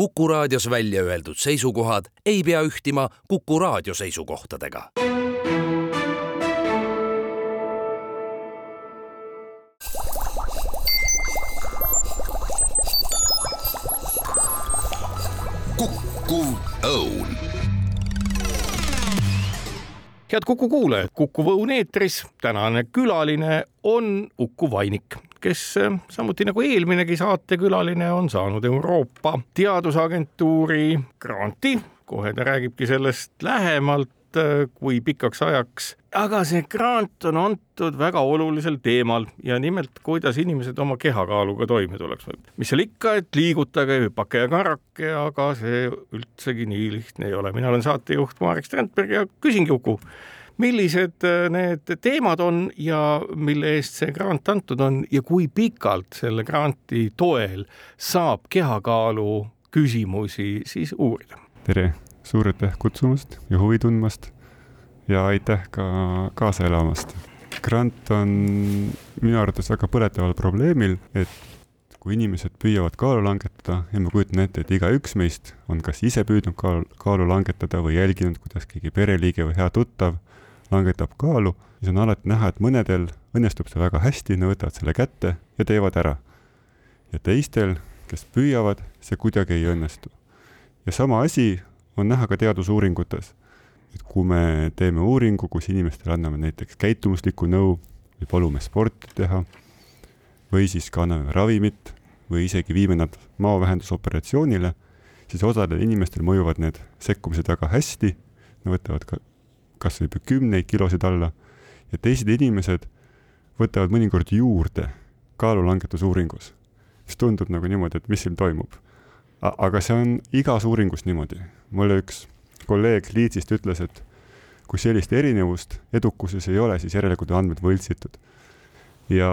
Kuku raadios välja öeldud seisukohad ei pea ühtima Kuku raadio seisukohtadega. kukkuv õun head Kuku kuulajad, Kuku Õun eetris, tänane külaline on Uku Vainik, kes samuti nagu eelminegi saatekülaline on saanud Euroopa Teadusagentuuri granti, kohe ta räägibki sellest lähemalt, kui pikaks ajaks, aga see grant on antud väga olulisel teemal ja nimelt, kuidas inimesed oma kehakaaluga toime tuleks. mis seal ikka, et liigutage, hüpake ja karake, aga see üldsegi nii lihtne ei ole. mina olen saatejuht Marek Strandberg ja küsingi Uku, millised need teemad on ja mille eest see grant antud on ja kui pikalt selle granti toel saab kehakaalu küsimusi siis uurida? tere suur aitäh kutsumast ja huvi tundmast ja aitäh ka kaasa elamast. grant on minu arvates väga põletaval probleemil, et kui inimesed püüavad kaalu langetada ja ma kujutan ette, et igaüks meist on kas ise püüdnud kaalu, kaalu langetada või jälginud, kuidas keegi pereliige või hea tuttav langetab kaalu, siis on alati näha, et mõnedel õnnestub see väga hästi, nad võtavad selle kätte ja teevad ära. ja teistel, kes püüavad, see kuidagi ei õnnestu. ja sama asi on näha ka teadusuuringutes. et kui me teeme uuringu, kus inimestele anname näiteks käitumuslikku nõu või palume sporti teha või siis ka anname ravimit või isegi viime nad maovähendusoperatsioonile, siis osadel inimestel mõjuvad need sekkumised väga hästi, nad võtavad ka kas või kümneid kilosid alla ja teised inimesed võtavad mõnikord juurde kaalulangetusuuringus, mis tundub nagu niimoodi, et mis siin toimub. aga see on igas uuringus niimoodi mulle üks kolleeg Liitsist ütles, et kui sellist erinevust edukuses ei ole, siis järelikult on andmed võltsitud. ja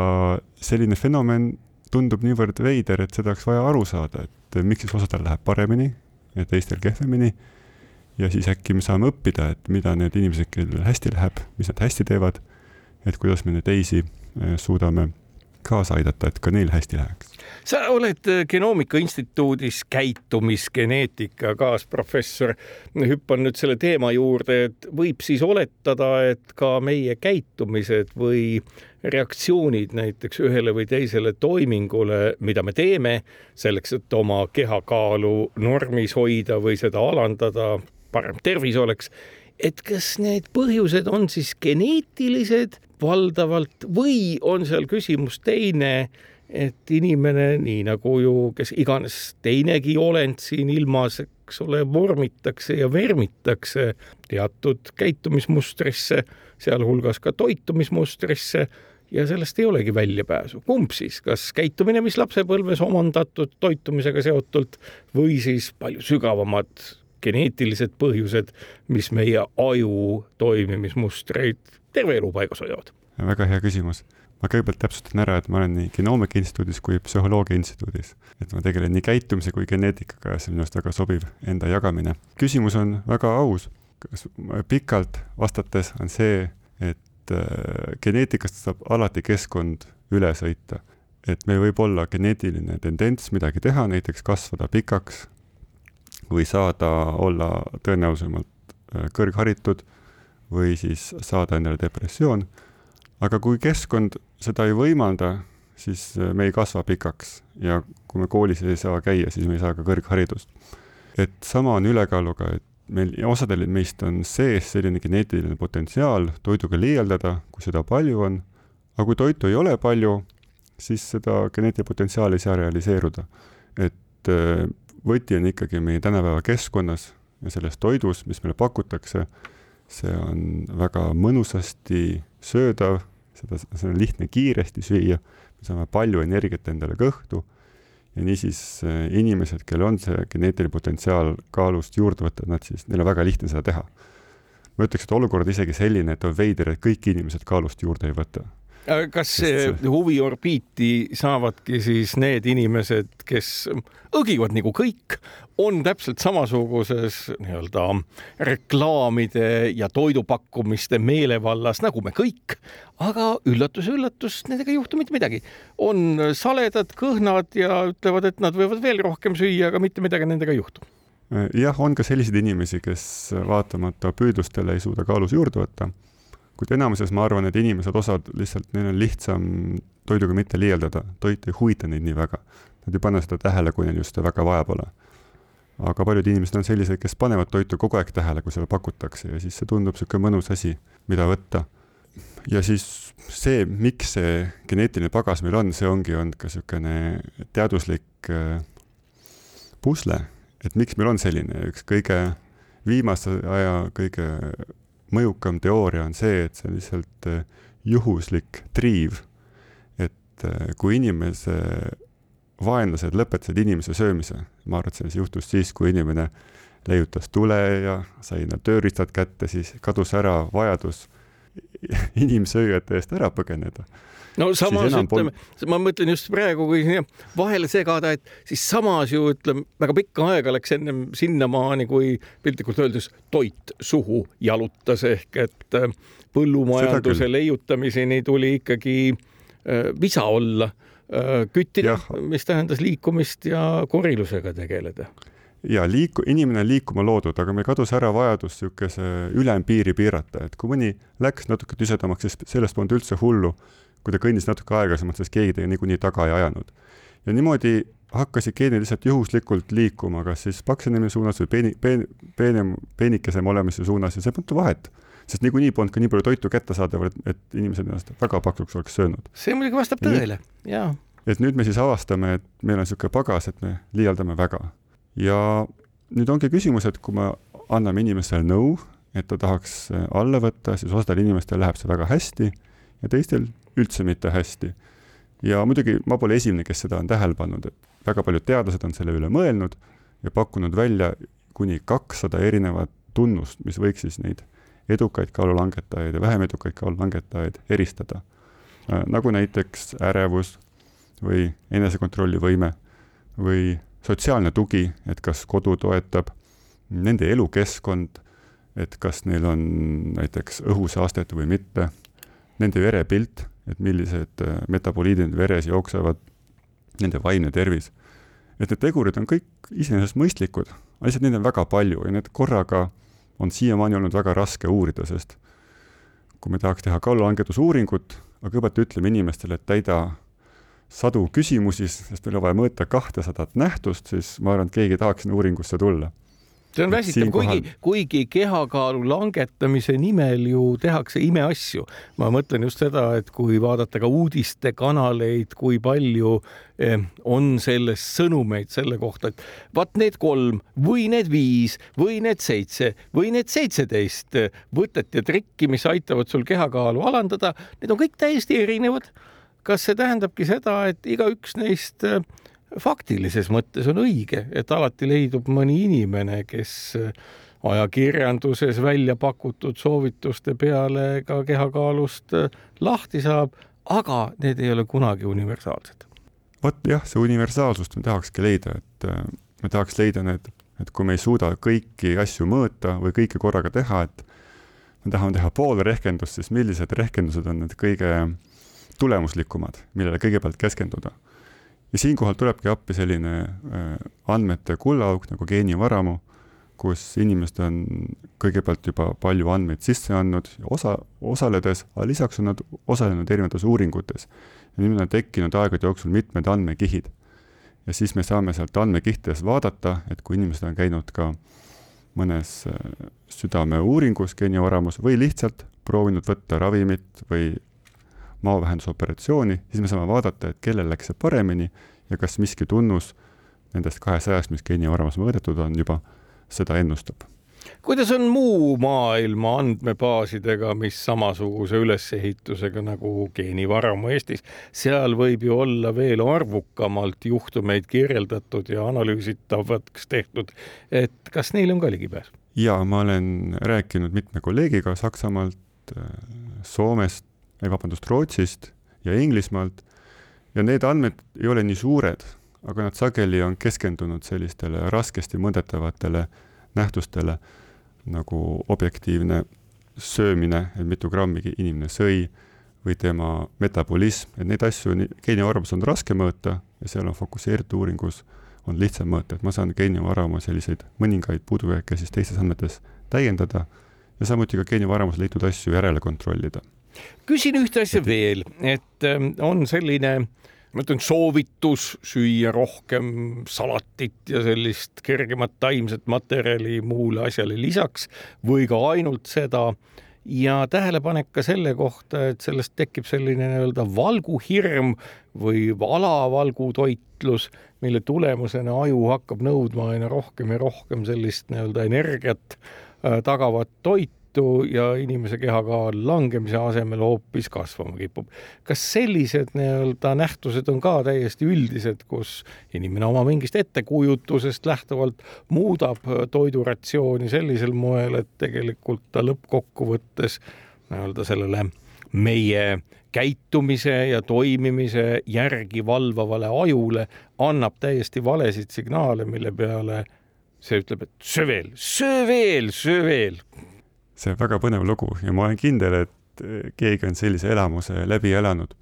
selline fenomen tundub niivõrd veider, et seda oleks vaja aru saada, et miks siis osadel läheb paremini ja teistel kehvemini. Ja siis äkki me saame õppida, et mida need inimesed, kellel hästi läheb, mis nad hästi teevad, et kuidas me neid teisi eh, suudame kaasa aidata, et ka neil hästi läheks. sa oled äh, Genoomika Instituudis käitumisgeneetika kaasprofessor. hüppan nüüd selle teema juurde, et võib siis oletada, et ka meie käitumised või reaktsioonid näiteks ühele või teisele toimingule, mida me teeme selleks, et oma kehakaalu normis hoida või seda alandada, parem tervis oleks et kas need põhjused on siis geneetilised valdavalt või on seal küsimus teine, et inimene, nii nagu ju kes iganes teinegi olend siin ilmas, eks ole, vormitakse ja vermitakse teatud käitumismustrisse, sealhulgas ka toitumismustrisse ja sellest ei olegi väljapääsu. kumb siis, kas käitumine, mis lapsepõlves omandatud toitumisega seotult või siis palju sügavamad geneetilised põhjused, mis meie aju toimimismustreid terve elu paigas hoiavad? väga hea küsimus. ma kõigepealt täpsustan ära, et ma olen nii Genoomika Instituudis kui Psühholoogia Instituudis. et ma tegelen nii käitumise kui geneetikaga ja see on minu arust väga sobiv enda jagamine. küsimus on väga aus. kas pikalt vastates on see, et äh, geneetikast saab alati keskkond üle sõita. et meil võib olla geneetiline tendents midagi teha, näiteks kasvada pikaks või saada olla tõenäolisemalt äh, kõrgharitud või siis saada endale depressioon. aga kui keskkond seda ei võimalda, siis äh, me ei kasva pikaks ja kui me koolis ei saa käia, siis me ei saa ka kõrgharidust. et sama on ülekaaluga, et meil, osadel meist on sees selline geneetiline potentsiaal toiduga liialdada, kui seda palju on, aga kui toitu ei ole palju, siis seda geneetiline potentsiaal ei saa realiseeruda. et äh, võti on ikkagi meie tänapäeva keskkonnas ja selles toidus, mis meile pakutakse, see on väga mõnusasti söödav, seda, seda on lihtne kiiresti süüa, me saame palju energiat endale kõhtu ja niisiis eh, inimesed, kellel on see geneetiline potentsiaal kaalust juurde võtta, nad siis, neil on väga lihtne seda teha. ma ütleks, et olukord isegi selline, et on veider, et kõik inimesed kaalust juurde ei võta. Kas huviorbiiti saavadki siis need inimesed, kes õgivad nagu kõik, on täpselt samasuguses nii-öelda reklaamide ja toidupakkumiste meelevallas nagu me kõik, aga üllatus-üllatus, nendega ei juhtu mitte midagi. on saledad, kõhnad ja ütlevad, et nad võivad veel rohkem süüa, aga mitte midagi nendega ei juhtu. Jah, on ka selliseid inimesi, kes vaatamata püüdlustele ei suuda kaalus juurde võtta kuid enamuses ma arvan, et inimesed, osad lihtsalt, neil on lihtsam toiduga mitte liialdada, toit ei huvita neid nii väga. Nad ei pane seda tähele, kui neil just seda väga vaja pole. aga paljud inimesed on sellised, kes panevad toitu kogu aeg tähele, kui seda pakutakse ja siis see tundub niisugune mõnus asi, mida võtta. ja siis see, miks see geneetiline pagas meil on, see ongi olnud ka niisugune teaduslik äh, pusle, et miks meil on selline üks kõige viimase aja kõige mõjukam teooria on see, et see on lihtsalt äh, juhuslik triiv. et äh, kui inimese vaenlased lõpetasid inimese söömise, ma arvan, et see juhtus siis, kui inimene leiutas tule ja sai need tööriistad kätte, siis kadus ära vajadus inimsööjate eest ära põgeneda no samas ütleme, ma mõtlen just praegu, kui vahele segada, et siis samas ju ütleme, väga pikka aega läks ennem sinnamaani, kui piltlikult öeldes toit suhu jalutas ehk et äh, põllumajanduse leiutamiseni tuli ikkagi äh, visa olla äh,, küttida, mis tähendas liikumist ja korilusega tegeleda. Ja liiku-, inimene on liikuma loodud, aga meil kadus ära vajadus niisuguse ülempiiri piirata, et kui mõni läks natuke tüsedamaks, siis sellest polnud üldse hullu kui ta kõndis natuke aeglasemalt, sest keegi teda niikuinii taga ei ajanud. ja niimoodi hakkasid geenid lihtsalt juhuslikult liikuma, kas siis paksenemise suunas või peeni, peen-, peenem, peenikesem olemise suunas ja see puutu vahet. sest niikuinii polnud ka nii palju toitu kättesaadaval, et, et inimesed ennast väga paksuks oleks söönud. see muidugi vastab tõele, jaa. et nüüd me siis avastame, et meil on niisugune pagas, et me liialdame väga. ja nüüd ongi küsimus, et kui me anname inimesele nõu, et ta tahaks alla võtta, siis osadel inimestel läheb see väga hästi ja teistel üldse mitte hästi. ja muidugi ma pole esimene, kes seda on tähele pannud, et väga paljud teadlased on selle üle mõelnud ja pakkunud välja kuni kakssada erinevat tunnust, mis võiks siis neid edukaid kaalulangetajaid ja vähem edukaid kaalulangetajaid eristada. Äh, nagu näiteks ärevus või enesekontrollivõime või sotsiaalne tugi, et kas kodu toetab, nende elukeskkond, et kas neil on näiteks õhusaastet või mitte, nende verepilt, et millised äh, metaboliidid veres jooksevad, nende vaimne tervis. et need tegurid on kõik iseenesest mõistlikud, lihtsalt neid on väga palju ja need korraga on siiamaani olnud väga raske uurida, sest kui me tahaks teha kaalulangetusuuringut, aga kõigepealt ütleme inimestele, et täida sadu küsimusi, sest meil on vaja mõõta kahtesadat nähtust, siis ma arvan, et keegi ei tahaks sinna uuringusse tulla see on väsitav, kuigi, kuigi kehakaalu langetamise nimel ju tehakse imeasju. ma mõtlen just seda, et kui vaadata ka uudistekanaleid, kui palju eh, on selles sõnumeid selle kohta, et vaat need kolm või need viis või need seitse või need seitseteist võtet ja trikki, mis aitavad sul kehakaalu alandada, need on kõik täiesti erinevad. kas see tähendabki seda, et igaüks neist äh, faktilises mõttes on õige, et alati leidub mõni inimene, kes ajakirjanduses välja pakutud soovituste peale ka kehakaalust lahti saab, aga need ei ole kunagi universaalsed. vot jah, see universaalsust me tahakski leida, et äh, me tahaks leida need, et kui me ei suuda kõiki asju mõõta või kõike korraga teha, et me tahame teha pool rehkendust, siis millised rehkendused on need kõige tulemuslikumad, millele kõigepealt keskenduda ja siinkohal tulebki appi selline äh, andmete kullaauk nagu geenivaramu, kus inimesed on kõigepealt juba palju andmeid sisse andnud osa, osaledes, aga lisaks on nad osalenud erinevates uuringutes. ja nüüd on tekkinud aegade jooksul mitmed andmekihid. ja siis me saame sealt andmekihtides vaadata, et kui inimesed on käinud ka mõnes äh, südameuuringus geenivaramus või lihtsalt proovinud võtta ravimit või maovähendusoperatsiooni, siis me saame vaadata, et kellel läks see paremini ja kas miski tunnus nendest kahesajast, mis geenivaramus mõõdetud on, juba seda ennustab. Kuidas on muu maailma andmebaasidega, mis samasuguse ülesehitusega nagu geenivaramu Eestis, seal võib ju olla veel arvukamalt juhtumeid kirjeldatud ja analüüsitavaks tehtud, et kas neil on ka ligipääs? ja ma olen rääkinud mitme kolleegiga Saksamaalt, Soomest, ei vabandust, Rootsist ja Inglismaalt. Ja need andmed ei ole nii suured, aga nad sageli on keskendunud sellistele raskesti mõõdetavatele nähtustele nagu objektiivne söömine, et mitu grammi inimene sõi või tema metabolism, et neid asju geenivaramus on raske mõõta ja seal on fokusseeritud uuringus on lihtsam mõõta, et ma saan geenivarama selliseid mõningaid puudujääke siis teistes andmetes täiendada ja samuti ka geenivaramus leitud asju järele kontrollida. Küsin ühte asja veel, et ähm, on selline ma ütlen soovitus süüa rohkem salatit ja sellist kergemat taimset materjali muule asjale lisaks või ka ainult seda. Ja tähelepanek ka selle kohta, et sellest tekib selline nii-öelda valguhirm või alavalgutoitlus, mille tulemusena aju hakkab nõudma aina rohkem ja rohkem sellist nii-öelda energiat äh, tagavat toitu tõttu ja inimese kehakaal langemise asemel hoopis kasvama kipub. kas sellised nii-öelda nähtused on ka täiesti üldised, kus inimene oma mingist ettekujutusest lähtuvalt muudab toiduratsiooni sellisel moel, et tegelikult ta lõppkokkuvõttes nii-öelda sellele meie käitumise ja toimimise järgi valvavale ajule annab täiesti valesid signaale, mille peale see ütleb, et söö veel, söö veel, söö veel see on väga põnev lugu ja ma olen kindel, et eh, keegi on sellise elamuse läbi elanud.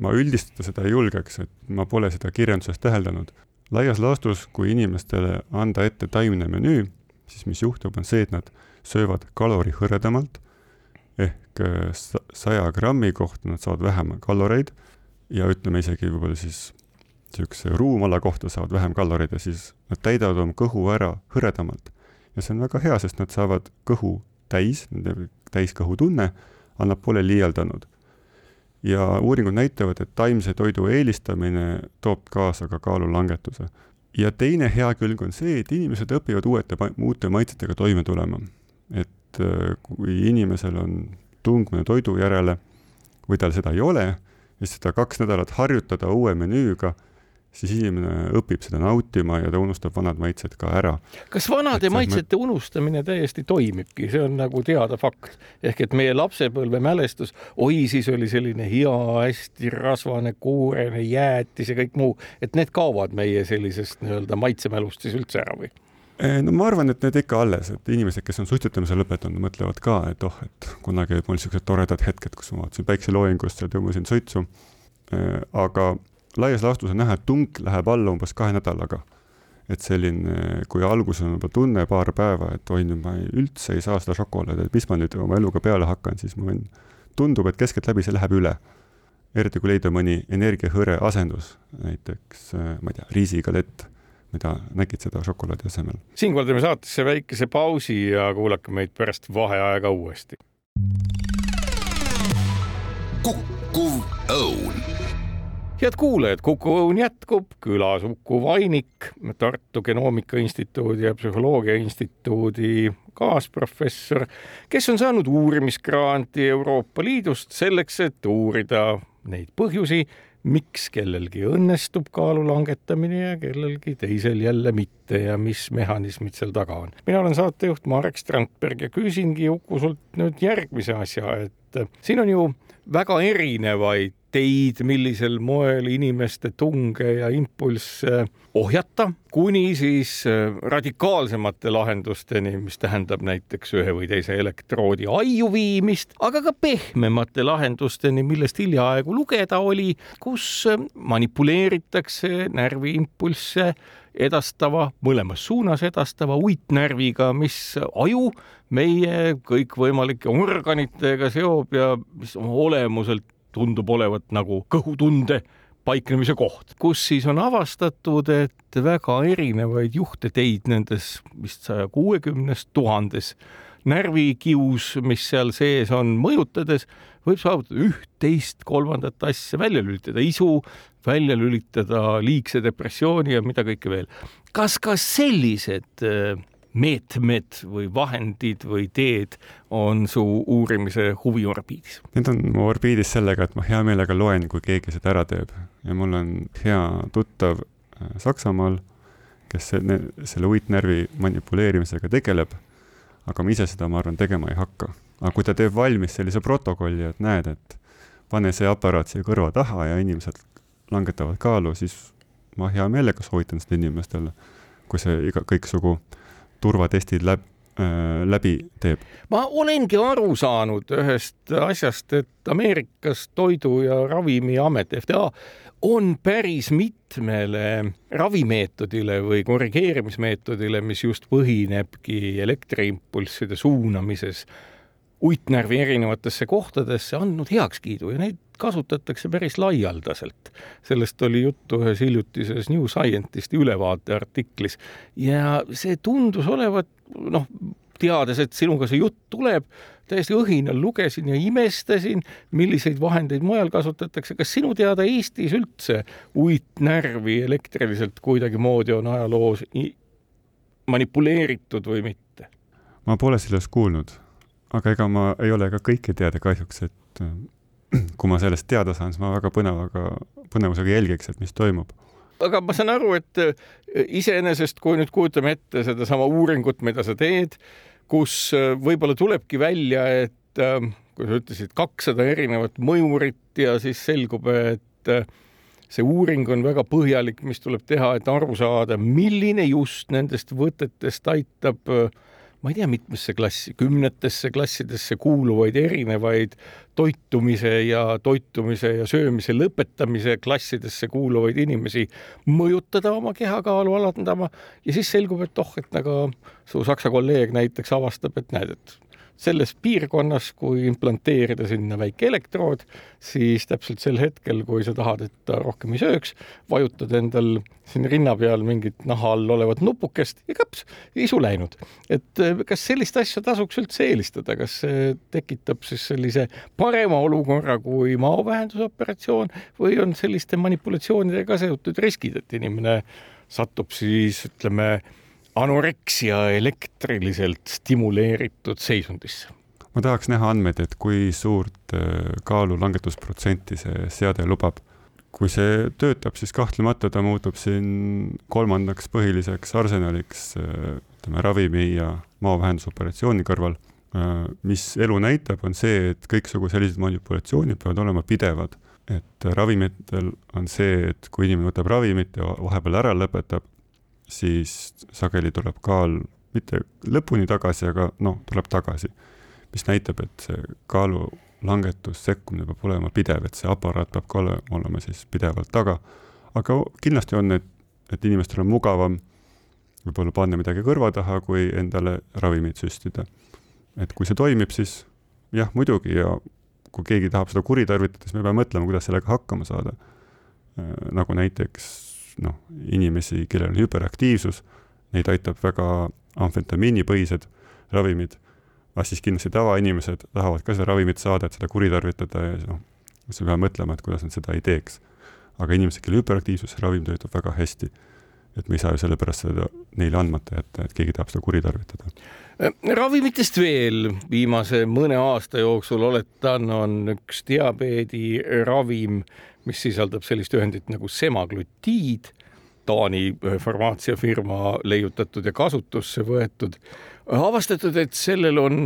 ma üldistada seda ei julgeks, et ma pole seda kirjanduses täheldanud. laias laastus, kui inimestele anda ette taimne menüü, siis mis juhtub, on see, et nad söövad kalori hõredamalt ehk eh, saja grammi kohta nad saavad vähem kaloreid ja ütleme isegi võib-olla siis niisuguse ruumala kohta saavad vähem kaloreid ja siis nad täidavad oma kõhu ära hõredamalt. ja see on väga hea, sest nad saavad kõhu täis, täiskõhutunne annab pole liialdanud. ja uuringud näitavad, et taimse toidu eelistamine toob kaasa ka kaalulangetuse. ja teine hea külg on see, et inimesed õpivad uuete, uute maitsetega toime tulema. et äh, kui inimesel on tung mõne toidu järele või tal seda ei ole, siis seda kaks nädalat harjutada uue menüüga siis inimene õpib seda nautima ja ta unustab vanad maitsed ka ära. kas vanade et maitsete me... unustamine täiesti toimibki, see on nagu teada fakt, ehk et meie lapsepõlve mälestus, oi, siis oli selline hea, hästi rasvane, kuurene jäätis ja kõik muu, et need kaovad meie sellisest nii-öelda maitsemälust siis üldse ära või? no ma arvan, et need ikka alles, et inimesed, kes on suitsetamise lõpetanud, mõtlevad ka, et oh, et kunagi olid mul niisugused toredad hetked, kus ma vaatasin päikseloojengust ja tõmbasin suitsu. aga laias laastus on näha, et tung läheb alla umbes kahe nädalaga. et selline, kui alguses on juba tunne paar päeva, et oi, nüüd ma ei, üldse ei saa seda šokolaadi, et mis ma nüüd oma eluga peale hakkan, siis ma võin, tundub, et keskeltläbi see läheb üle. eriti kui leida mõni energiahõre asendus, näiteks ma ei tea, riisigalett mida nägid seda šokolaadi asemel. siinkohal teeme saatesse väikese pausi ja kuulake meid pärast vaheaega uuesti. kukkuv head kuulajad, Kuku Õun jätkub, külas Uku Vainik, Tartu Genoomika Instituudi ja Psühholoogia Instituudi kaasprofessor, kes on saanud uurimisgranti Euroopa Liidust selleks, et uurida neid põhjusi, miks kellelgi õnnestub kaalu langetamine ja kellelgi teisel jälle mitte ja mis mehhanismid seal taga on. mina olen saatejuht Marek Strandberg ja küsingi Uku sult nüüd järgmise asja, et siin on ju väga erinevaid teid, millisel moel inimeste tunge ja impulsse ohjata, kuni siis äh, radikaalsemate lahendusteni, mis tähendab näiteks ühe või teise elektroodi aiu viimist, aga ka pehmemate lahendusteni, millest hiljaaegu lugeda oli, kus äh, manipuleeritakse närviimpulsse edastava, mõlemas suunas edastava uitnärviga, mis aju meie kõikvõimalike organitega seob ja mis olemuselt tundub olevat nagu kõhutunde paiknemise koht, kus siis on avastatud, et väga erinevaid juhteteid nendes vist saja kuuekümnes tuhandes närvikius, mis seal sees on, mõjutades võib saavutada üht, teist, kolmandat asja, välja lülitada isu, välja lülitada liigse depressiooni ja mida kõike veel. kas ka sellised äh, meetmed või vahendid või teed on su uurimise huviorbiidis? Need on mu orbiidis sellega, et ma hea meelega loen, kui keegi seda ära teeb ja mul on hea tuttav äh, Saksamaal, kes selle, selle uitnärvi manipuleerimisega tegeleb, aga ma ise seda, ma arvan, tegema ei hakka. aga kui ta teeb valmis sellise protokolli, et näed, et pane see aparaat siia kõrva taha ja inimesed langetavad kaalu, siis ma hea meelega soovitan seda inimestele, kui see iga, kõiksugu turvatestid läb, äh, läbi teeb. ma olengi aru saanud ühest asjast, et Ameerikas Toidu- ja Ravimiamet, FDA, on päris mitmele ravimeetodile või korrigeerimismeetodile, mis just põhinebki elektriimpulsside suunamises uitnärvi erinevatesse kohtadesse, andnud heakskiidu ja neid kasutatakse päris laialdaselt. sellest oli juttu ühes hiljutises New Scientisti ülevaateartiklis ja see tundus olevat noh, teades, et sinuga see jutt tuleb, täiesti õhinal lugesin ja imestasin, milliseid vahendeid mujal kasutatakse. kas sinu teada Eestis üldse uitnärvi elektriliselt kuidagimoodi on ajaloos manipuleeritud või mitte? ma pole sellest kuulnud, aga ega ma ei ole ka kõike teada kahjuks, et kui ma sellest teada saan, siis ma väga põnevaga, põnevusega jälgiks, et mis toimub. Aga ma saan aru, et äh, iseenesest, kui nüüd kujutame ette sedasama uuringut, mida sa teed, kus äh, võib-olla tulebki välja, et äh, kui sa ütlesid kakssada erinevat mõjurit ja siis selgub, et see uuring on väga põhjalik, mis tuleb teha, et aru saada, milline just nendest võtetest aitab äh, ma ei tea, mitmesse klassi, kümnetesse klassidesse kuuluvaid erinevaid toitumise ja toitumise ja söömise lõpetamise klassidesse kuuluvaid inimesi mõjutada oma kehakaalu alandama. Ja siis selgub, et oh, et aga su saksa kolleeg näiteks avastab, et näed, et selles piirkonnas, kui implanteerida sinna väike elektrood, siis täpselt sel hetkel, kui sa tahad, et ta rohkem ei sööks, vajutad endal siin rinna peal mingit naha all olevat nupukest ja kaps, isu läinud. et eh, kas sellist asja tasuks üldse eelistada, kas see tekitab siis sellise parema olukorra kui maovähendusoperatsioon või on selliste manipulatsioonidega seotud riskid, et inimene satub siis ütleme anoreksia elektriliselt stimuleeritud seisundisse? ma tahaks näha andmeid, et kui suurt äh, kaalu langetusprotsenti see seade lubab. kui see töötab, siis kahtlemata ta muutub siin kolmandaks põhiliseks arsenaliks äh, ütleme ravimi ja maovähendusoperatsiooni kõrval. Äh, mis elu näitab, on see, et kõiksugu sellised manipulatsioonid peavad olema pidevad et ravimitel on see, et kui inimene võtab ravimit ja vahepeal ära lõpetab, siis sageli tuleb kaal mitte lõpuni tagasi, aga noh, tuleb tagasi. mis näitab, et see kaalu langetus, sekkumine peab olema pidev, et see aparaat peab ka olema, olema siis pidevalt taga. aga kindlasti on, et, et inimestel on mugavam võib-olla panna midagi kõrva taha, kui endale ravimit süstida. et kui see toimib, siis jah, muidugi ja kui keegi tahab seda kuritarvitada, siis me peame mõtlema, kuidas sellega hakkama saada. Äh, nagu näiteks noh, inimesi, kellel on hüperaktiivsus, neid aitab väga amfetamiinipõhised ravimid, aga siis kindlasti tavainimesed tahavad ka seda ravimit saada, et seda kuritarvitada ja noh, siis me peame mõtlema, et kuidas nad seda ei teeks. aga inimesed, kellel hüperaktiivsus, see ravim töötab väga hästi. et me ei saa ju sellepärast seda neile andmata jätta, et keegi tahab seda kuritarvitada. ravimitest veel viimase mõne aasta jooksul oletan, on üks diabeediravim mis sisaldab sellist ühendit nagu semaglutiid, Taani farmaatsiafirma leiutatud ja kasutusse võetud avastatud, et sellel on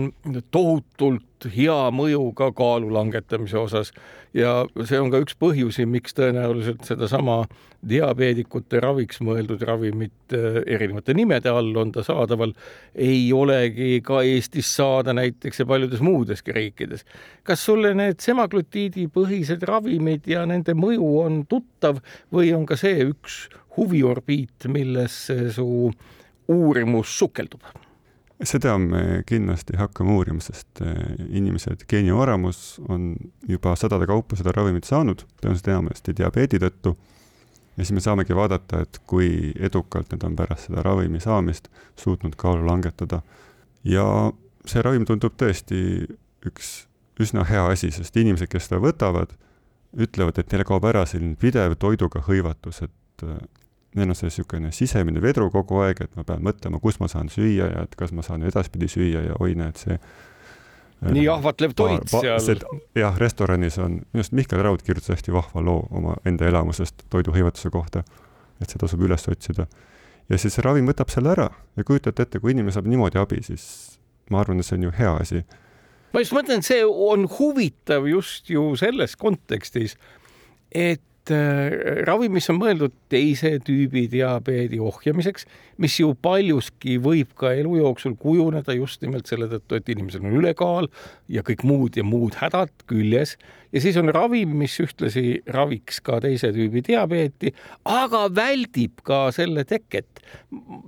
tohutult hea mõju ka kaalu langetamise osas ja see on ka üks põhjusi, miks tõenäoliselt sedasama diabeedikute raviks mõeldud ravimit äh, erinevate nimede all on ta saadaval, ei olegi ka Eestis saada näiteks ja paljudes muudeski riikides. kas sulle need semaglutiidi põhised ravimid ja nende mõju on tuttav või on ka see üks huviorbiit, millesse su uurimus sukeldub? Seda me kindlasti hakkame uurima, sest eh, inimesed, geenivaramus on juba sadade kaupa seda ravimit saanud, tõenäoliselt enamasti diabeedi tõttu. ja siis me saamegi vaadata, et kui edukalt nad on pärast seda ravimi saamist suutnud kaalu langetada. ja see ravim tundub tõesti üks üsna hea asi, sest inimesed, kes seda võtavad, ütlevad, et neile kaob ära selline pidev toiduga hõivatus, et eh, neil on see niisugune sisemine vedru kogu aeg, et ma pean mõtlema, kus ma saan süüa ja et kas ma saan edaspidi süüa ja oi näed, see nii äh, ahvatlev toit seal. jah, restoranis on, minu arust Mihkel Raud kirjutas hästi vahva loo oma enda elamusest toiduhõivatuse kohta, et see tasub üles otsida. ja siis see ravim võtab selle ära ja kujutate ette, kui inimene saab niimoodi abi, siis ma arvan, et see on ju hea asi ma just mõtlen, see on huvitav just ju selles kontekstis, et äh, ravim, mis on mõeldud teise tüübi diabeedi ohjamiseks, mis ju paljuski võib ka elu jooksul kujuneda just nimelt selle tõttu, et inimesel on ülekaal ja kõik muud ja muud hädad küljes ja siis on ravim, mis ühtlasi raviks ka teise tüübi diabeeti, aga väldib ka selle teket.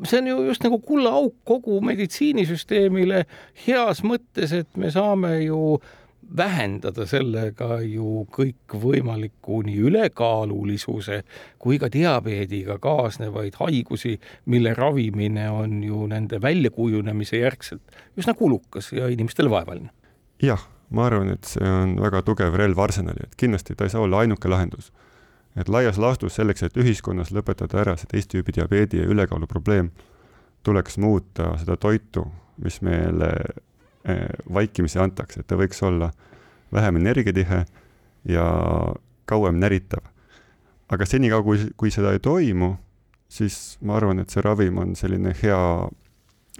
see on ju just nagu kullaauk kogu meditsiinisüsteemile heas mõttes, et me saame ju vähendada sellega ju kõikvõimalikku nii ülekaalulisuse kui ka diabeediga kaasnevaid haigusi, mille ravimine on ju nende väljakujunemise järgselt üsna kulukas ja inimestele vaevaline. jah, ma arvan, et see on väga tugev relv arsenali, et kindlasti ta ei saa olla ainuke lahendus. et laias laastus selleks, et ühiskonnas lõpetada ära see teist tüüpi diabeedi ja ülekaalu probleem, tuleks muuta seda toitu, mis meile vaikimisi antakse, et ta võiks olla vähem energiatihe ja kauem näritav. aga senikaua, kui, kui seda ei toimu, siis ma arvan, et see ravim on selline hea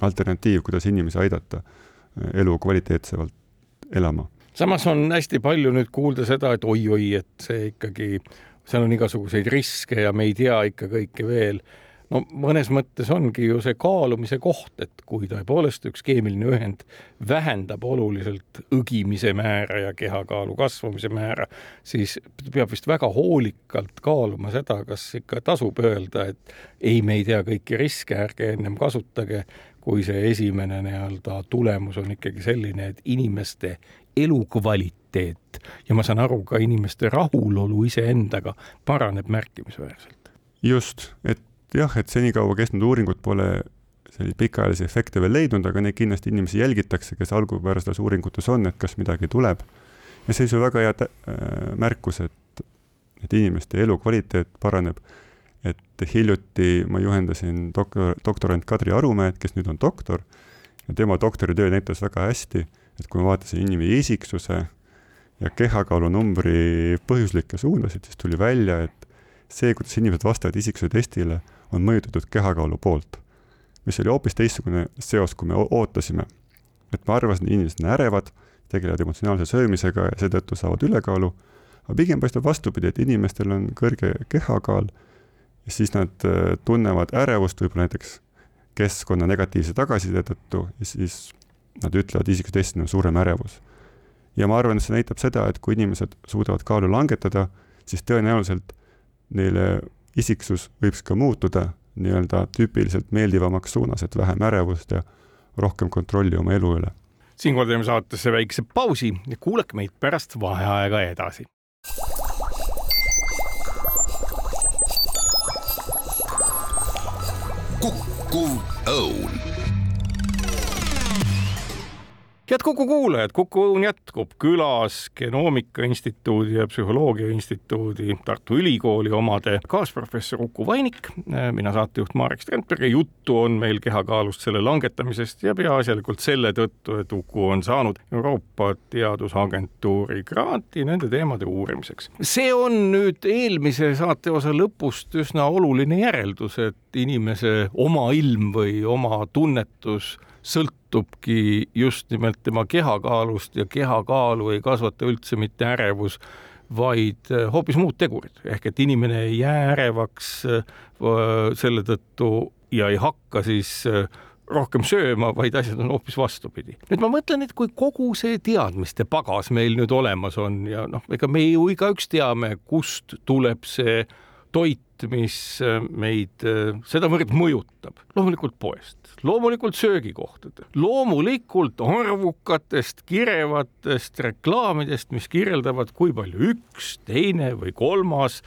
alternatiiv, kuidas inimesi aidata eh, elu kvaliteetsemalt elama. samas on hästi palju nüüd kuulda seda, et oi-oi, et see ikkagi, seal on igasuguseid riske ja me ei tea ikka kõike veel no mõnes mõttes ongi ju see kaalumise koht, et kui tõepoolest üks keemiline ühend vähendab oluliselt õgimise määra ja kehakaalu kasvamise määra, siis peab vist väga hoolikalt kaaluma seda, kas ikka tasub öelda, et ei, me ei tea kõiki riske, ärge ennem kasutage, kui see esimene nii-öelda tulemus on ikkagi selline, et inimeste elukvaliteet ja ma saan aru, ka inimeste rahulolu iseendaga paraneb märkimisväärselt. just, et jah, et senikaua kestnud uuringud pole selliseid pikaajalisi efekte veel leidnud, aga neid kindlasti inimesi jälgitakse, kes algupärastes uuringutes on, et kas midagi tuleb. ja see on väga hea äh, märkus, et, et inimeste elukvaliteet paraneb. et hiljuti ma juhendasin doktor, doktorant Kadri Arumäed, kes nüüd on doktor ja tema doktoritöö näitas väga hästi, et kui ma vaatasin inimese isiksuse ja kehakaalunumbri põhjuslikke suunasid, siis tuli välja, et see, kuidas inimesed vastavad isiksuse testile on mõjutatud kehakaalu poolt, mis oli hoopis teistsugune seos, kui me ootasime. et ma arvasin, inimesed on ärevad, tegelevad emotsionaalse söömisega ja seetõttu saavad ülekaalu, aga pigem paistab vastupidi, et inimestel on kõrge kehakaal siis nad äh, tunnevad ärevust võib-olla näiteks keskkonna negatiivse tagasiside tõttu ja siis nad ütlevad isikutestina suurem ärevus. ja ma arvan, et see näitab seda, et kui inimesed suudavad kaalu langetada, siis tõenäoliselt neile isiksus võib ka muutuda nii-öelda tüüpiliselt meeldivamaks suunas, et vähem ärevust ja rohkem kontrolli oma elu üle. siinkohal teeme saatesse väikse pausi ja kuulake meid pärast vaheaega edasi. kukkuv õun head Kuku kuulajad, Kuku jätkub külas Genoomika Instituudi ja Psühholoogia Instituudi Tartu Ülikooli omade kaasprofessor Uku Vainik, mina saatejuht Marek Strandberg ja juttu on meil kehakaalust, selle langetamisest ja peaasjalikult selle tõttu, et Uku on saanud Euroopa Teadusagentuuri granti nende teemade uurimiseks. see on nüüd eelmise saateosa lõpust üsna oluline järeldus, et inimese oma ilm või oma tunnetus sõltubki just nimelt tema kehakaalust ja kehakaalu ei kasvata üldse mitte ärevus, vaid äh, hoopis muud tegurid, ehk et inimene ei jää ärevaks äh, selle tõttu ja ei hakka siis äh, rohkem sööma, vaid asjad on hoopis vastupidi. nüüd ma mõtlen, et kui kogu see teadmiste pagas meil nüüd olemas on ja noh, ega me ju igaüks teame, kust tuleb see toit, mis meid sedavõrd mõjutab, loomulikult poest loomulikult söögikohtadel, loomulikult arvukatest kirevatest reklaamidest, mis kirjeldavad, kui palju üks, teine või kolmas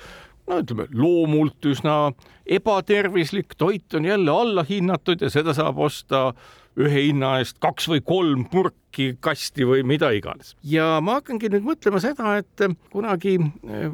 no ütleme, loomult üsna ebatervislik toit on jälle allahinnatud ja seda saab osta ühe hinna eest kaks või kolm purki, kasti või mida iganes. ja ma hakkangi nüüd mõtlema seda, et kunagi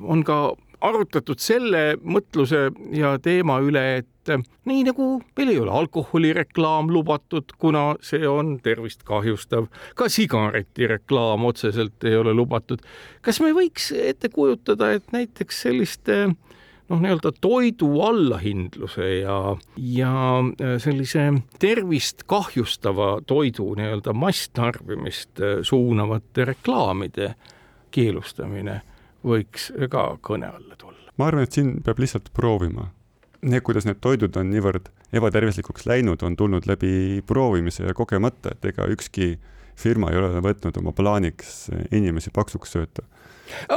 on ka arutatud selle mõtluse ja teema üle, et nii nagu meil ei ole alkoholireklaam lubatud, kuna see on tervist kahjustav, ka sigaretireklaam otseselt ei ole lubatud. kas me võiks ette kujutada, et näiteks selliste noh, nii-öelda toidu allahindluse ja, ja sellise tervist kahjustava toidu nii-öelda masstarbimist suunavate reklaamide keelustamine võiks ka kõne alla tulla. ma arvan, et siin peab lihtsalt proovima. Need, kuidas need toidud on niivõrd ebatervislikuks läinud, on tulnud läbi proovimise ja kogemata, et ega ükski firma ei ole võtnud oma plaaniks inimesi paksuks sööta.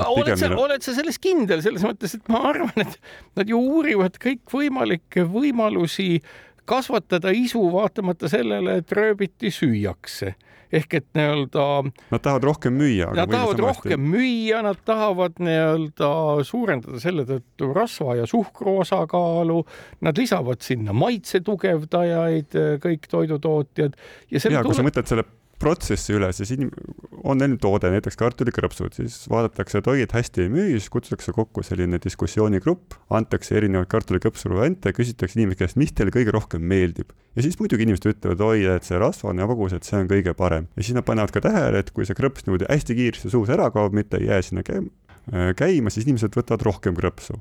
oled sa, oled sa selles kindel, selles mõttes, et ma arvan, et nad ju uurivad kõikvõimalikke võimalusi kasvatada isu vaatamata sellele, et rööbiti süüakse ehk et nii-öelda. Nad tahavad rohkem müüa. Nad tahavad rohkem müüa, nad tahavad nii-öelda suurendada selle tõttu rasva ja suhkru osakaalu. Nad lisavad sinna maitse tugevdajaid, kõik toidutootjad. ja, ja tule... kui sa mõtled selle protsessi üle, siis inim-, on neil toode, näiteks kartulikrõpsud, siis vaadatakse, et oi, et hästi ei müü, siis kutsutakse kokku selline diskussioonigrupp, antakse erinevaid kartulikrõpsu variante, küsitakse inimeste käest, mis teile kõige rohkem meeldib. ja siis muidugi inimesed ütlevad, oi, et see rasvane magus, et see on kõige parem. ja siis nad panevad ka tähele, et kui see krõps niimoodi hästi kiiresti suus ära kaob, mitte ei jää sinna käima, siis inimesed võtavad rohkem krõpsu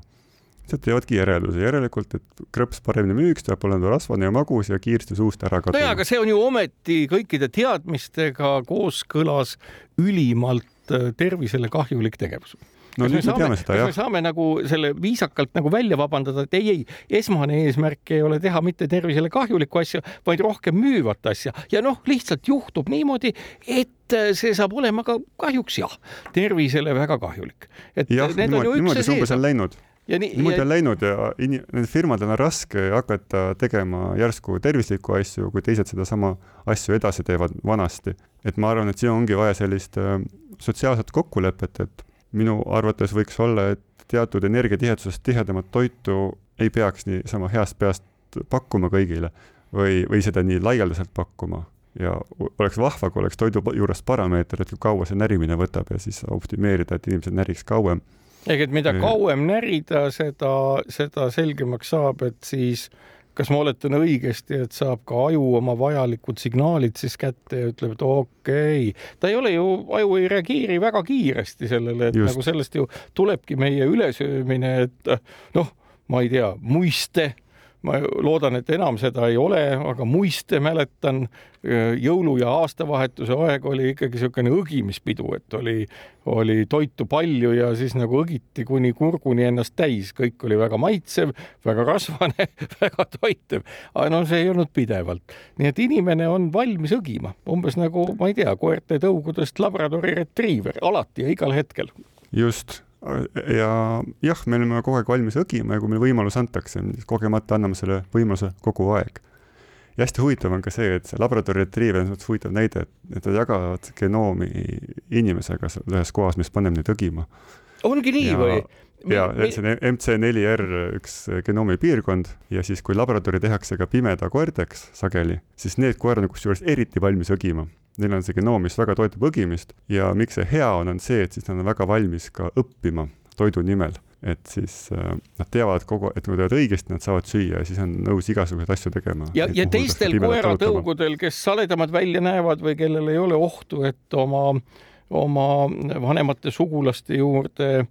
sealt teevadki järelduse, järelikult, et krõps paremini müüks, peab olema rasvane ja magus ja kiiresti suust ära kaduma. nojah, aga see on ju ometi kõikide teadmistega kooskõlas ülimalt äh, tervisele kahjulik tegevus no nüüd me saame, teame seda, jah. me saame nagu selle viisakalt nagu välja vabandada, et ei, ei, esmane eesmärk ei ole teha mitte tervisele kahjulikku asja, vaid rohkem müüvat asja ja noh, lihtsalt juhtub niimoodi, et äh, see saab olema ka kahjuks jah, tervisele väga kahjulik. et jah, niimoodi, niimoodi see umbes on läinud ja nii, niimoodi ja... on läinud ja in-, nendel firmadel on raske hakata tegema järsku tervislikku asju, kui teised sedasama asju edasi teevad vanasti. et ma arvan, et siin ongi vaja sellist äh, sotsiaalset kokkulepet, et minu arvates võiks olla, et teatud energiatihedusest tihedamat toitu ei peaks niisama heast peast pakkuma kõigile või, või seda nii laialdaselt pakkuma ja oleks vahva, kui oleks toidu juures parameeter, et kui kaua see närimine võtab ja siis optimeerida, et inimesed näriks kauem ehk et mida kauem närida, seda, seda selgemaks saab, et siis kas ma oletan õigesti, et saab ka aju oma vajalikud signaalid siis kätte ja ütleb, et okei okay., ta ei ole ju, aju ei reageeri väga kiiresti sellele, et Just. nagu sellest ju tulebki meie ülesöömine, et noh, ma ei tea, muiste ma loodan, et enam seda ei ole, aga muiste mäletan, jõulu ja aastavahetuse aeg oli ikkagi niisugune õgimispidu, et oli, oli toitu palju ja siis nagu õgiti kuni kurguni ennast täis, kõik oli väga maitsev, väga rasvane väga toitev. aga no see ei olnud pidevalt. nii et inimene on valmis õgima, umbes nagu, ma ei tea, koerte tõugudest labradori retriiver, alati ja igal hetkel. just ja jah, me oleme kogu aeg valmis õgima ja kui meile võimalus antakse, siis kogemata anname selle võimaluse kogu aeg. ja hästi huvitav on ka see, et see labradori retriiver on suhteliselt huvitav näide, et nad jagavad genoomi inimesega ühes kohas, mis paneb neid õgima. Ongi nii ja, või? ja see on MC4R üks genoomi piirkond ja siis, kui labradori tehakse ka pimeda koerteks sageli, siis need koerad on kusjuures eriti valmis õgima neil on see genoom, mis väga toetab õgimist ja miks see hea on, on see, et siis nad on väga valmis ka õppima toidu nimel et siis äh, nad teavad kogu, et kui teevad õigesti, nad saavad süüa ja siis on nõus igasuguseid asju tegema. ja, ja teistel koeratõugudel, kes saledamad välja näevad või kellel ei ole ohtu, et oma, oma vanemate sugulaste juurde äh,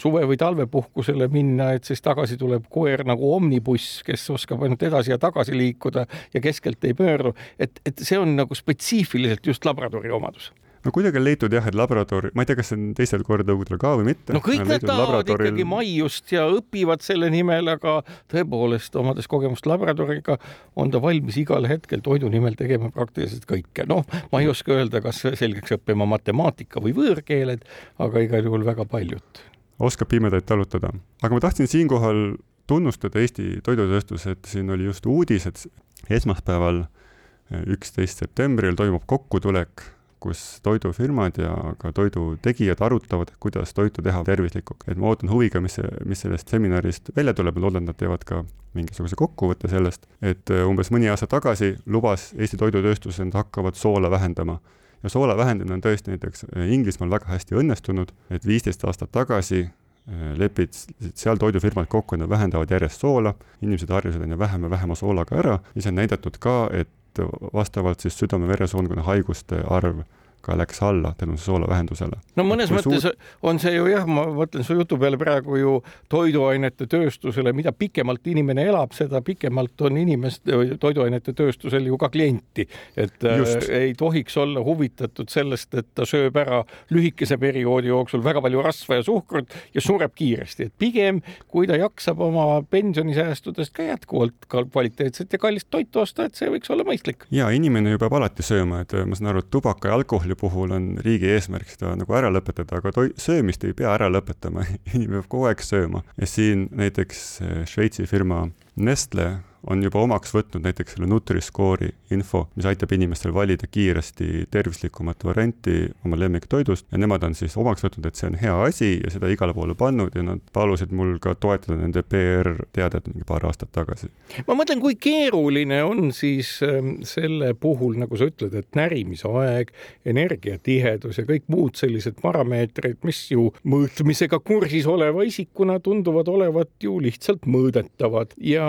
suve- või talvepuhkusele minna, et siis tagasi tuleb koer nagu omnibuss, kes oskab ainult edasi ja tagasi liikuda ja keskelt ei pöördu, et, et see on nagu spetsiifiliselt just labradori omadus no kuidagi on leitud jah, et labrador, ma ei tea, kas see on teistel koertõugudel ka või mitte. no kõik nad tahavad labradoril... ikkagi maiust ja õpivad selle nimel, aga tõepoolest, omades kogemust labradoriga, on ta valmis igal hetkel toidu nimel tegema praktiliselt kõike. noh, ma ei oska öelda, kas selgeks õppima matemaatika või võõrkeeled, aga igal juhul väga paljut. oskab pimedaid talutada. aga ma tahtsin siinkohal tunnustada Eesti toidutööstuse, et siin oli just uudis, et esmaspäeval, üksteist septembril toimub kokkutulek kus toidufirmad ja ka toidutegijad arutavad, kuidas toitu teha tervislikuks. et ma ootan huviga, mis mis sellest seminarist välja tuleb, ma loodan, et nad teevad ka mingisuguse kokkuvõtte sellest, et äh, umbes mõni aasta tagasi lubas Eesti toidutööstus, et nad hakkavad soola vähendama. ja soola vähendamine on tõesti näiteks äh, Inglismaal väga hästi õnnestunud, et viisteist aastat tagasi äh, leppisid seal toidufirmad kokku, et nad vähendavad järjest soola, inimesed harjusid aina vähem ja vähema soolaga ära ja see on näidatud ka, et vastavalt siis südame-veresoonkonna haiguste arv tubaka läks alla tänu soolavähendusele. no mõnes mõttes suur... on see ju jah, ma mõtlen su jutu peale praegu ju toiduainete tööstusele, mida pikemalt inimene elab, seda pikemalt on inimest, toiduainete tööstusel ju ka klienti, et äh, Just. äh, ei tohiks olla huvitatud sellest, et ta sööb ära lühikese perioodi jooksul väga palju rasva ja suhkrut ja sureb kiiresti, et pigem kui ta jaksab oma pensionisäästudest ka jätkuvalt kvaliteetset ja kallist toitu osta, et see võiks olla mõistlik. ja inimene ju peab alati sööma, et ma saan aru, et tubaka ja alkoholi puhul on riigi eesmärk seda nagu ära lõpetada, aga toi-, söömist ei pea ära lõpetama inimene peab kogu aeg sööma. Ja siin näiteks eh, Šveitsi firma Nestle on juba omaks võtnud näiteks selle Nutri-Score'i info, mis aitab inimestel valida kiiresti tervislikumat varianti oma lemmiktoidust ja nemad on siis omaks võtnud, et see on hea asi ja seda igale poole pannud ja nad palusid mul ka toetada nende PR-teadet mingi paar aastat tagasi. ma mõtlen, kui keeruline on siis ähm, selle puhul, nagu sa ütled, et närimisaeg, energiatihedus ja kõik muud sellised parameetrid, mis ju mõõtmisega kursis oleva isikuna tunduvad olevat ju lihtsalt mõõdetavad ja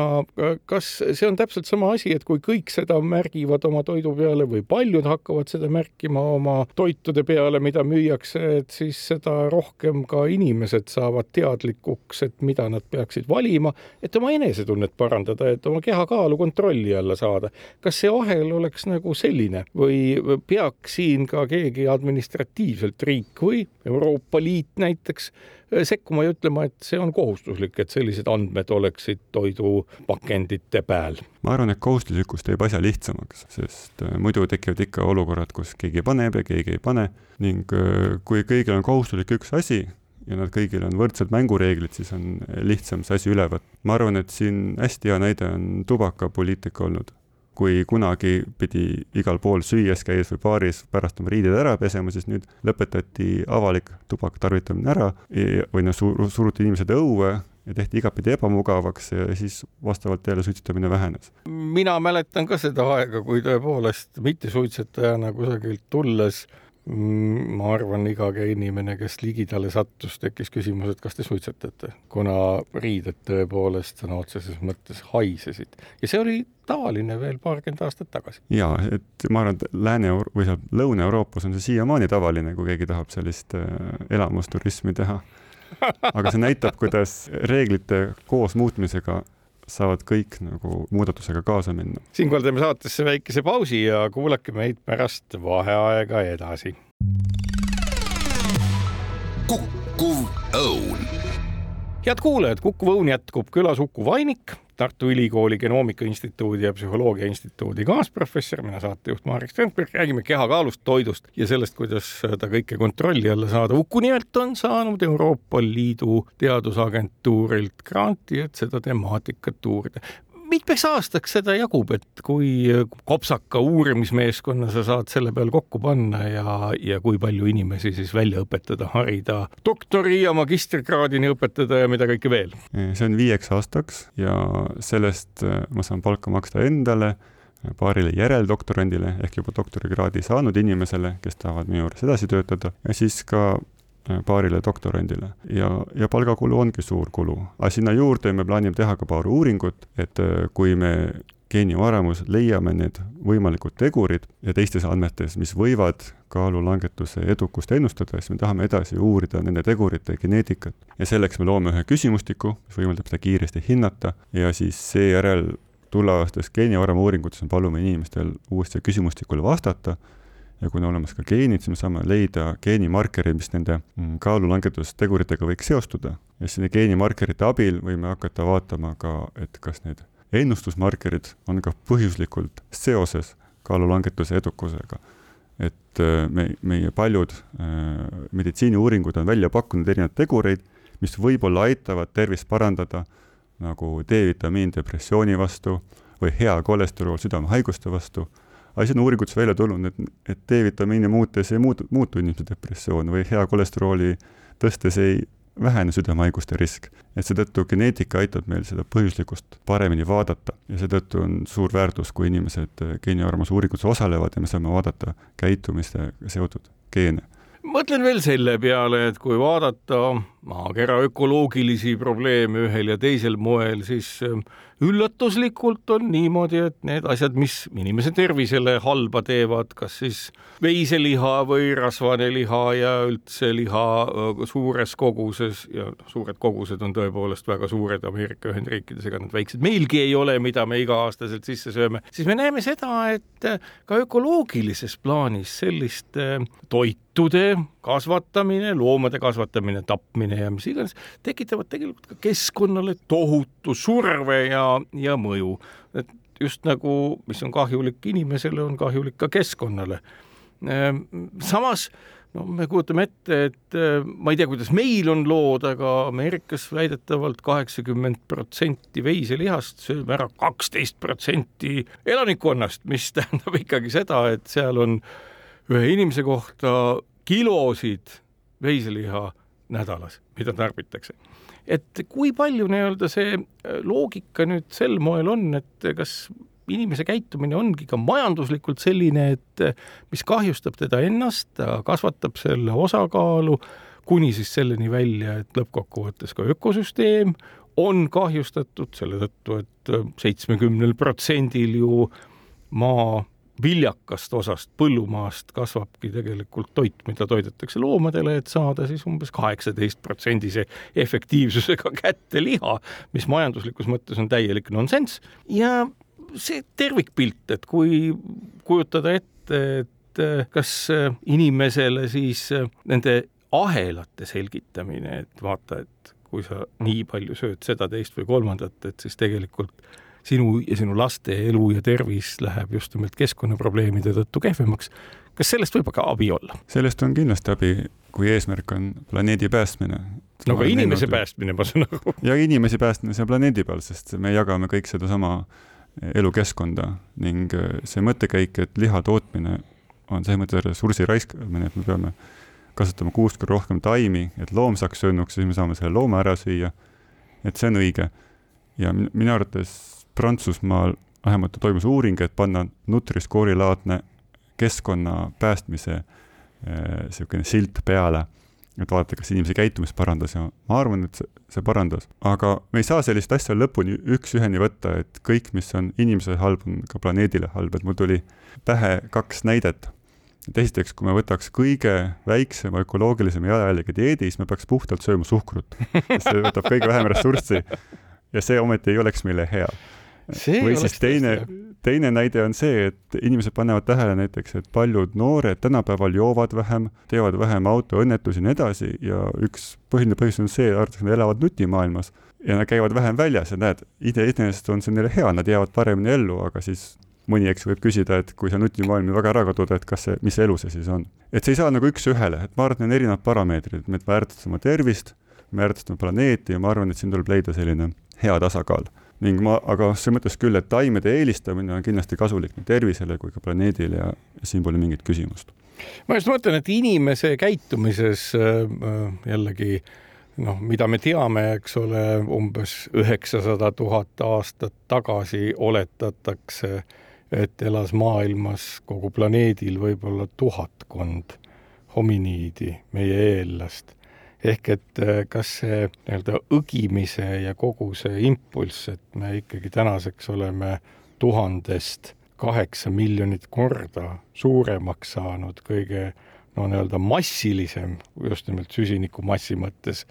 kas kas see on täpselt sama asi, et kui kõik seda märgivad oma toidu peale või paljud hakkavad seda märkima oma toitude peale, mida müüakse, et siis seda rohkem ka inimesed saavad teadlikuks, et mida nad peaksid valima, et oma enesetunnet parandada, et oma kehakaalu kontrolli alla saada. kas see ahel oleks nagu selline või peaks siin ka keegi administratiivselt, riik või Euroopa Liit näiteks sekkuma ja ütlema, et see on kohustuslik, et sellised andmed oleksid toidupakendite peal. ma arvan, et kohustuslikkus teeb asja lihtsamaks, sest muidu tekivad ikka olukorrad, kus keegi paneb ja keegi ei pane ning kui kõigil on kohustuslik üks asi, ja nad kõigil on võrdsed mängureeglid, siis on lihtsam see asi üle võtta. ma arvan, et siin hästi hea näide on tubakapoliitika olnud kui kunagi pidi igal pool süües käies või baaris pärast oma riided ära pesema, siis nüüd lõpetati avalik tubaka tarvitamine ära või noh, suruti inimesed õue ja tehti igatpidi ebamugavaks ja siis vastavalt jälle suitsetamine vähenes. mina mäletan ka seda aega, kui tõepoolest mittesuitsetajana kusagilt tulles ma arvan, iga inimene, kes ligidale sattus, tekkis küsimus, et kas te suitsetate, kuna riided tõepoolest sõna otseses mõttes haisesid ja see oli tavaline veel paarkümmend aastat tagasi. ja et ma arvan, et Lääne- või seal Lõuna-Euroopas on see siiamaani tavaline, kui keegi tahab sellist äh, elamusturismi teha. aga see näitab, kuidas reeglite koosmuutmisega saavad kõik nagu muudatusega kaasa minna. siinkohal teeme saatesse väikese pausi ja kuulake meid pärast vaheaega edasi. kukkuv õun. head kuulajad, Kukkuv õun jätkub, külas Uku Vainik Tartu Ülikooli Genoomika Instituudi ja Psühholoogia Instituudi kaasprofessor, mina saatejuht Marek Strandberg, räägime kehakaalust, toidust ja sellest, kuidas seda kõike kontrolli alla saada. Uku nimelt on saanud Euroopa Liidu teadusagentuurilt granti, et seda temaatikat uurida mitmeks aastaks seda jagub, et kui kopsaka uurimismeeskonna sa saad selle peal kokku panna ja, ja kui palju inimesi siis välja õpetada, harida, doktori ja magistrikraadini õpetada ja mida kõike veel? see on viieks aastaks ja sellest äh, ma saan palka maksta endale, paarile järeldoktorandile ehk juba doktorikraadi saanud inimesele, kes tahavad minu juures edasi töötada ja siis ka Äh, paarile doktorandile ja, ja palgakulu ongi suur kulu. aga sinna juurde me plaanime teha ka paar uuringut, et äh, kui me geenivaramus leiame need võimalikud tegurid ja teistes andmetes, mis võivad kaalulangetuse edukust ennustada, siis me tahame edasi uurida nende tegurite geneetikat. ja selleks me loome ühe küsimustiku, mis võimaldab seda kiiresti hinnata ja siis seejärel tulevastes geenivaramu uuringutes me palume inimestel uuesti küsimustikule vastata ja kui on olemas ka geenid, siis me saame leida geenimarkerid, mis nende mm, kaalulangetusteguritega võiks seostuda. ja siis nende geenimarkerite abil võime hakata vaatama ka, et kas need ennustusmarkerid on ka põhjuslikult seoses kaalulangetuse edukusega. et äh, me, meie paljud äh, meditsiiniuuringud on välja pakkunud erinevaid tegureid, mis võib-olla aitavad tervist parandada, nagu D-vitamiin depressiooni vastu või hea kolesterool südamehaiguste vastu asi on uuringutes välja tulnud, et, et D-vitamiini muutes ei muutu, muutu inimese depressioon või hea kolesterooli tõstes ei vähene südamehaiguste risk. et seetõttu geneetika aitab meil seda põhjuslikkust paremini vaadata ja seetõttu on suur väärtus, kui inimesed geeniarvamuse uuringutes osalevad ja me saame vaadata käitumistega seotud geene mõtlen veel selle peale, et kui vaadata maakera ökoloogilisi probleeme ühel ja teisel moel, siis ähm, üllatuslikult on niimoodi, et need asjad, mis inimese tervisele halba teevad, kas siis veiseliha või rasvane liha ja üldse liha äh, suures koguses ja suured kogused on tõepoolest väga suured Ameerika Ühendriikides, ega nad väiksed meilgi ei ole, mida me iga-aastaselt sisse sööme, siis me näeme seda, et äh, ka ökoloogilises plaanis sellist äh, toitude kasvatamine, loomade kasvatamine, tapmine ja mis iganes, tekitavad tegelikult ka keskkonnale tohutu surve ja, ja mõju. et just nagu, mis on kahjulik inimesele, on kahjulik ka keskkonnale Ehm, samas no me kujutame ette, et eh, ma ei tea, kuidas meil on lood, aga Ameerikas väidetavalt kaheksakümmend protsenti veiselihast sööb ära kaksteist protsenti elanikkonnast, mis tähendab ikkagi seda, et seal on ühe inimese kohta kilosid veiseliha nädalas, mida tarbitakse. et kui palju nii-öelda see loogika nüüd sel moel on, et kas inimese käitumine ongi ka majanduslikult selline, et mis kahjustab teda ennast, ta kasvatab selle osakaalu kuni siis selleni välja, et lõppkokkuvõttes ka ökosüsteem on kahjustatud selle tõttu, et seitsmekümnel protsendil ju maa viljakast osast põllumaast kasvabki tegelikult toit, mida toidetakse loomadele, et saada siis umbes kaheksateist protsendise efektiivsusega kätte liha, mis majanduslikus mõttes on täielik nonsenss ja see tervikpilt, et kui kujutada ette, et äh, kas äh, inimesele siis äh, nende ahelate selgitamine, et vaata, et kui sa nii palju sööd seda, teist või kolmandat, et siis tegelikult sinu ja sinu laste elu ja tervis läheb just nimelt keskkonnaprobleemide tõttu kehvemaks. kas sellest võib aga abi olla? sellest on kindlasti abi, kui eesmärk on planeedi päästmine. no aga inimese päästmine, ma saan aru. ja inimesi päästmine seal planeedi peal, sest me jagame kõik sedasama elukeskkonda ning äh, see mõttekäik, et liha tootmine on selles mõttes ressursi raiskamine, et me peame kasutama kuus korda rohkem taimi, et loom saaks söönuks, siis me saame selle looma ära süüa. et see on õige. ja minu arvates Prantsusmaal vähemalt toimus uuring, et panna Nutri-Score'i laadne keskkonna päästmise niisugune äh, silt peale et vaadata, kas inimese käitumist parandas ja ma arvan, et see, see parandas. aga me ei saa sellist asja lõpuni üks-üheni võtta, et kõik, mis on inimesele halb, on ka planeedile halb, et mul tuli pähe kaks näidet. et esiteks, kui me võtaks kõige väiksema ökoloogilisema jalajäljega dieedi, siis me peaks puhtalt sööma suhkrut, sest see võtab kõige vähem ressurssi ja see ometi ei oleks meile hea või siis teine, teine näide on see, et inimesed panevad tähele näiteks, et paljud noored tänapäeval joovad vähem, teevad vähem autoõnnetusi ja nii edasi ja üks põhiline põhjus on see, arvatakse, nad elavad nutimaailmas ja nad käivad vähem väljas ja näed, iseenesest on see neile hea, nad jäävad paremini ellu, aga siis mõni, eks, võib küsida, et kui see nutimaailm väga ära kaduda, et kas see, mis elu see siis on. et see ei saa nagu üks-ühele, et ma arvan, et on erinevad parameetrid, et me väärtustame tervist, me väärtustame planeeti ja ma arvan, et siin tuleb leida selline hea tasakaal ning ma, aga selles mõttes küll, et taimede eelistamine on kindlasti kasulik nii tervisele kui ka planeedile ja siin pole mingit küsimust. ma just mõtlen, et inimese käitumises äh, äh, jällegi noh, mida me teame, eks ole, umbes üheksasada tuhat aastat tagasi oletatakse, et elas maailmas kogu planeedil võib-olla tuhatkond hominiidi, meie eellast ehk et äh, kas see nii-öelda õgimise ja kogu see impulss, et me ikkagi tänaseks oleme tuhandest kaheksa miljonit korda suuremaks saanud, kõige no nii-öelda massilisem, just nimelt süsinikumassi mõttes,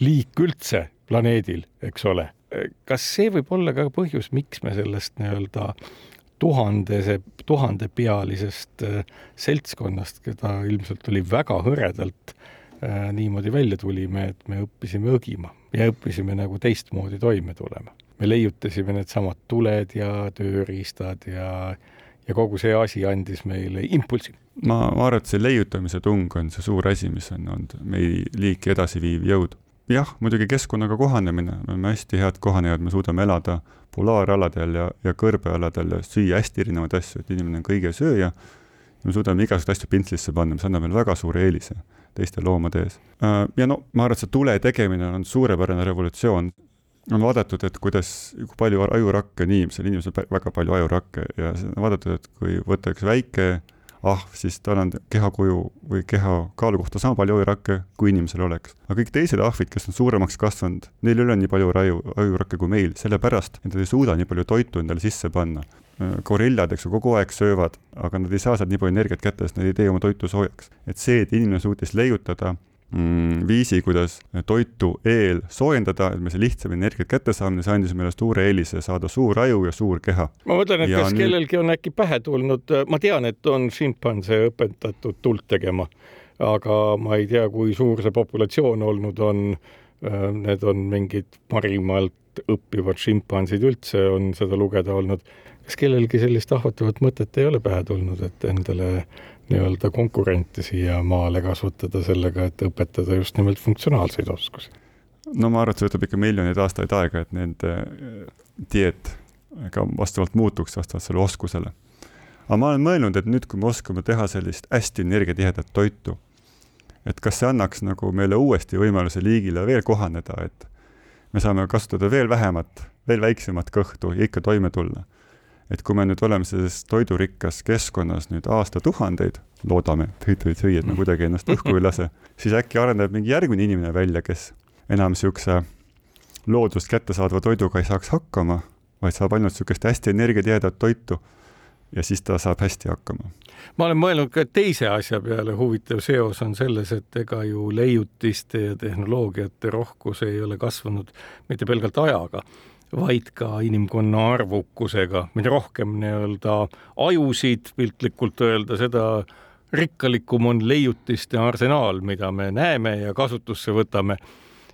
liik üldse planeedil, eks ole. kas see võib olla ka põhjus, miks me sellest nii-öelda tuhandese, tuhandepealisest äh, seltskonnast, keda ilmselt oli väga hõredalt Äh, niimoodi välja tulime, et me õppisime õgima ja õppisime nagu teistmoodi toime tulema. me leiutasime needsamad tuled ja tööriistad ja, ja kogu see asi andis meile impulsi. ma, arvan, et see leiutamise tung on see suur asi, mis on olnud meie liiki edasiviiv jõud. jah, muidugi keskkonnaga kohanemine, me oleme hästi head kohanejad, me suudame elada polaaraladel ja, ja kõrbealadel ja süüa hästi erinevaid asju, et inimene on kõigesööja, me suudame igasuguseid asju pintslisse panna, mis annab meile väga suure eelise teiste loomade ees. Äh, ja no ma arvan, et see tule tegemine on suurepärane revolutsioon. on vaadatud, et kuidas, kui palju ajurakke on inimesel, inimesel on väga palju ajurakke ja on vaadatud, et kui võtta üks väike ahv, siis tal on kehakuju või keha kaalu kohta sama palju ajurakke, kui inimesel oleks. aga kõik teised ahvid, kes on suuremaks kasvanud, neil ei ole nii palju aju, ajurakke kui meil, sellepärast et nad ei suuda nii palju toitu endale sisse panna. Gorillad, eks ju, kogu aeg söövad, aga nad ei saa sealt nii palju energiat kätte, sest nad ei tee oma toitu soojaks. et see, et inimene suutis leiutada mm, viisi, kuidas toitu eel soojendada, et me see lihtsam energiat kätte saame, see andis meile suure eelise saada suur aju ja suur keha. ma mõtlen, et ja kas nüüd... kellelgi on äkki pähe tulnud, ma tean, et on šimpanse õpetatud tuld tegema, aga ma ei tea, kui suur see populatsioon olnud on. Need on mingid parimalt õppivad šimpansid üldse on seda lugeda olnud. Kas kellelgi sellist ahvatlevat mõtet ei ole pähe tulnud, et endale nii-öelda konkurente siia maale kasvatada sellega, et õpetada just nimelt funktsionaalseid oskusi? no ma arvan, et see võtab ikka miljoneid aastaid aega, et nende dieet ka vastavalt muutuks, vastavalt sellele oskusele. aga ma olen mõelnud, et nüüd, kui me oskame teha sellist hästi energiatihedat toitu, et kas see annaks nagu meile uuesti võimaluse liigile veel kohaneda, et me saame kasutada veel vähemat, veel väiksemat kõhtu ja ikka toime tulla et kui me nüüd oleme selles toidurikkas keskkonnas nüüd aastatuhandeid, loodame, tõi-tõi-tõi, et me kuidagi ennast õhku ei lase, siis äkki areneb mingi järgmine inimene välja, kes enam niisuguse loodust kättesaadava toiduga ei saaks hakkama, vaid saab ainult niisugust hästi energiatihedat toitu ja siis ta saab hästi hakkama. ma olen mõelnud ka teise asja peale, huvitav seos on selles, et ega ju leiutiste ja tehnoloogiate rohkus ei ole kasvanud mitte pelgalt ajaga vaid ka inimkonna arvukusega, mida rohkem nii-öelda ajusid piltlikult öelda, seda rikkalikum on leiutiste arsenaal, mida me näeme ja kasutusse võtame.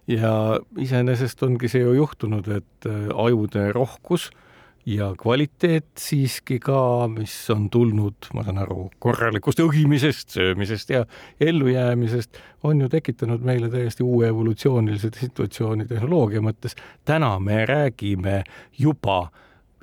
ja iseenesest ongi see ju juhtunud, et ajude rohkus ja kvaliteet siiski ka, mis on tulnud, ma saan aru, korralikust õhimisest, söömisest ja ellujäämisest, on ju tekitanud meile täiesti uue evolutsioonilise situatsiooni tehnoloogia mõttes. täna me räägime juba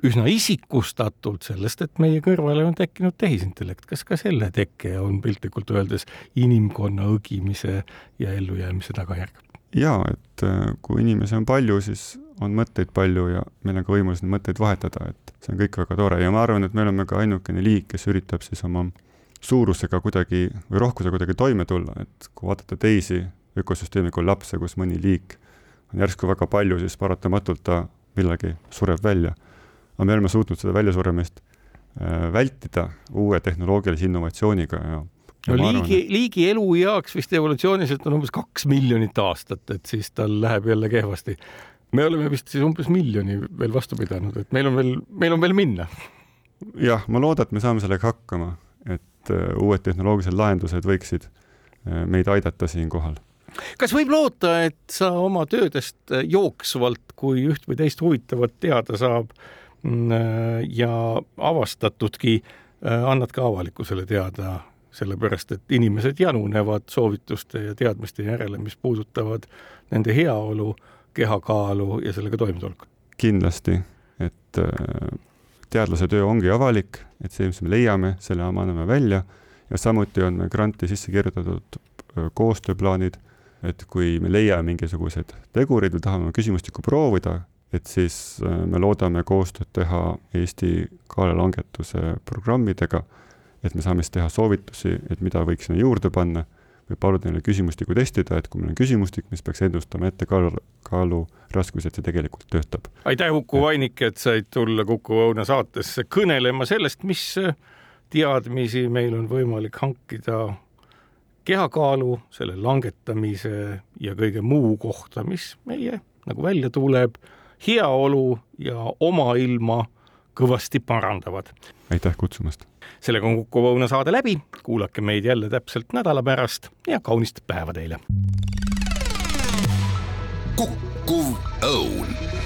üsna isikustatult sellest, et meie kõrvale on tekkinud tehisintellekt. kas ka selle teke on piltlikult öeldes inimkonna õgimise ja ellujäämise tagajärg? jaa, et äh, kui inimesi on palju, siis on mõtteid palju ja meil on ka võimalus neid mõtteid vahetada, et see on kõik väga tore. Ja ma arvan, et me oleme ka ainukene liik, kes üritab siis oma suurusega kuidagi või rohkusega kuidagi toime tulla, et kui vaadata teisi ökosüsteemi kollapse, kus mõni liik on järsku väga palju, siis paratamatult ta millalgi sureb välja. aga me oleme suutnud seda väljasuremist äh, vältida uue tehnoloogilise innovatsiooniga ja no liigi, liigi elueaks vist evolutsiooniliselt on umbes kaks miljonit aastat, et siis tal läheb jälle kehvasti me oleme vist siis umbes miljoni veel vastu pidanud, et meil on veel, meil on veel minna. jah, ma loodan, et me saame sellega hakkama, et uh, uued tehnoloogilised lahendused võiksid uh, meid aidata siinkohal kas võib loota, et sa oma töödest äh, jooksvalt, kui üht või teist huvitavat teada saab mm, ja avastatudki, annad ka avalikkusele teada, sellepärast et inimesed janunevad soovituste ja teadmiste järele, mis puudutavad nende heaolu kehakaalu ja sellega toimetulekut? kindlasti, et äh, teadlase töö ongi avalik, et see, mis me leiame, selle anname välja ja samuti on granti sisse kirjutatud äh, koostööplaanid, et kui me leiame mingisugused tegurid või tahame küsimustikku proovida, et siis äh, me loodame koostööd teha Eesti kaalelangetuse programmidega, et me saame siis teha soovitusi, et mida võiks sinna juurde panna või paluda neile küsimustikku testida, et kui meil on küsimustik, mis peaks ennustama ette kaalu, kaalu raskusi, et see tegelikult töötab. aitäh, Uku Vainik, et said tulla Kuku Õuna saatesse kõnelema sellest, mis teadmisi meil on võimalik hankida kehakaalu, selle langetamise ja kõige muu kohta, mis meie nagu välja tuleb, heaolu ja oma ilma kõvasti parandavad. aitäh kutsumast! sellega on Kuku Õuna saade läbi, kuulake meid jälle täpselt nädala pärast ja kaunist päeva teile! kukkuv õun